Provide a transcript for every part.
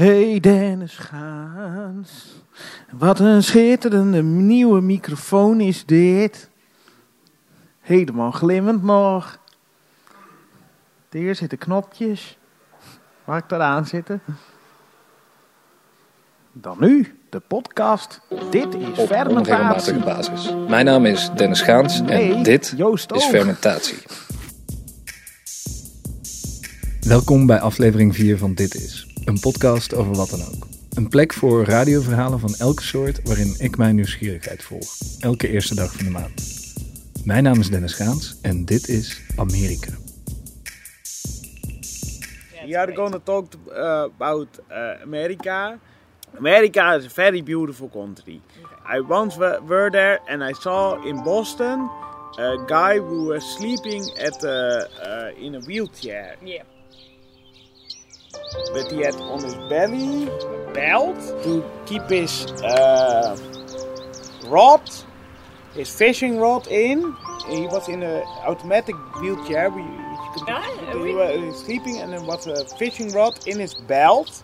Hey Dennis Gaans, wat een schitterende nieuwe microfoon is dit. Helemaal glimmend nog. Hier zitten knopjes. Waar ik eraan zitten. Dan nu, de podcast. Dit is op fermentatie. basis. Mijn naam is Dennis Gaans Nee, en dit Joost is ook. fermentatie. Welkom bij aflevering 4 van Dit Is. Een podcast over wat dan ook. Een plek voor radioverhalen van elke soort waarin ik mijn nieuwsgierigheid volg. Elke eerste dag van de maand. Mijn naam is Dennis Gaans en dit is Amerika. We are going to talk uh, about uh, America. America is a very beautiful country. I once were there and I saw in Boston a guy who was sleeping at uh, in a wheelchair. Yeah. But he had on his belly a belt to keep his uh, rod, his fishing rod in. He was in an automatic wheelchair. We, could- Ah, he we- was sleeping and there was a fishing rod in his belt.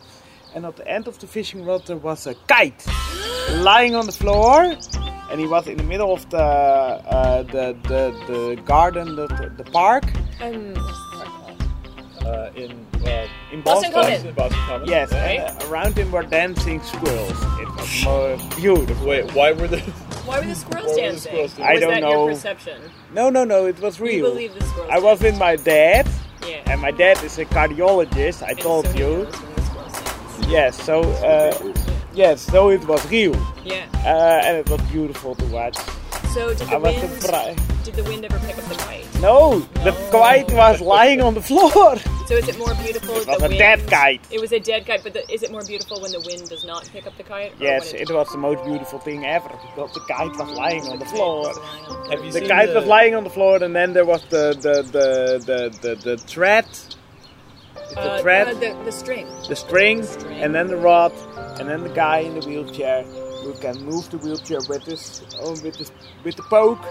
And at the end of the fishing rod there was a kite lying on the floor. And he was in the middle of the uh, the, the the garden, the, the park Um, uh, in well, in Boston Boston. Common. Boston Common. Yes, Right. uh, around him were dancing squirrels. It was more beautiful. Wait, why were the? why were the squirrels Why were the dancing? squirrels dancing? Or I was don't that know. your perception? No, no, no, it was We real. believe the squirrels. I was with my dad, Yeah. and my dad is a cardiologist. I And told so he you. knows when the squirrels dance. Yes, so uh, yes, so it was real, Yeah. uh, and it was beautiful to watch. So did I the was wind? surprised. Did the wind ever pick up the kite? No, the kite was lying on the floor. So is it more beautiful? It was the a wind, dead kite. It was a dead kite, but the, is it more beautiful when the wind does not pick up the kite? or Yes, when it was the most beautiful thing ever because the kite was lying on the floor. Have you The seen kite the, was lying on the floor, and then there was the the the the the, the thread, the Uh, thread, uh, the, the string. the string, string. and then the rod, and then the guy in the wheelchair who can move the wheelchair with his oh, with his with the poke.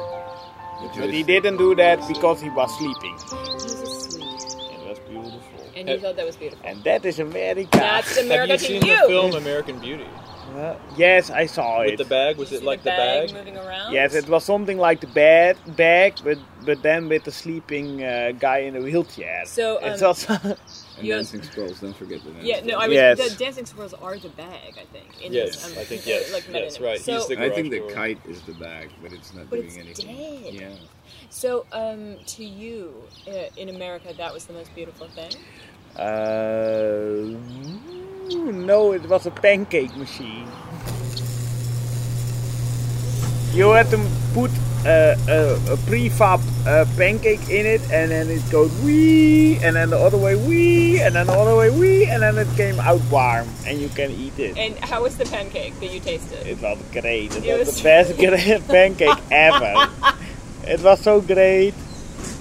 But he didn't do that because he was sleeping. He was asleep, It was beautiful, and you thought that was beautiful. and that is America. That's Have America you to seen you. the film American Beauty Uh, yes, I saw it. with it. the bag? Was Did it you see like the bag? moving around? Yes, it was something like the bed bag, but but then with the sleeping uh, guy in a wheelchair. So, it's um, also And You- dancing squirrels, don't forget the dancing Yeah, no, I was Yes. the dancing squirrels are the bag, I think. In Yes, his, um, I think yes, Like yes, right. So, He's the I think the garage door. kite is the bag, but it's not But doing it's anything. dead. Yeah. so um, to you uh, in America, that was the most beautiful thing. uh, no, it was a pancake machine. You had to put uh, a, a prefab uh, pancake in it, and then it goes wee, and then the other way wee, and then the other way wee, and then it came out warm, and you can eat it. And how was the pancake that you tasted? It was great. It, It was, was- the best pancake ever. It was so great.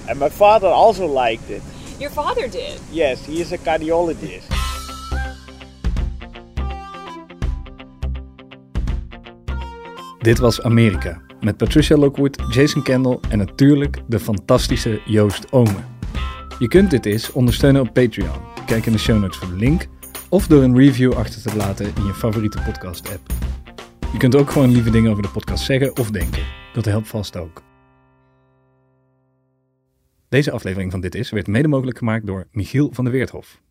And my father also liked it. Your father did. Yes, he is a cardiologist. Dit was Amerika met Patricia Lockwood, Jason Kendall en natuurlijk de fantastische Joost Ome. Je kunt dit eens ondersteunen op Patreon. Kijk in de show notes voor de link of door een review achter te laten in je favoriete podcast app. Je kunt ook gewoon lieve dingen over de podcast zeggen of denken. Dat helpt vast ook. Deze aflevering van Dit Is werd mede mogelijk gemaakt door Michiel van der Weerthof.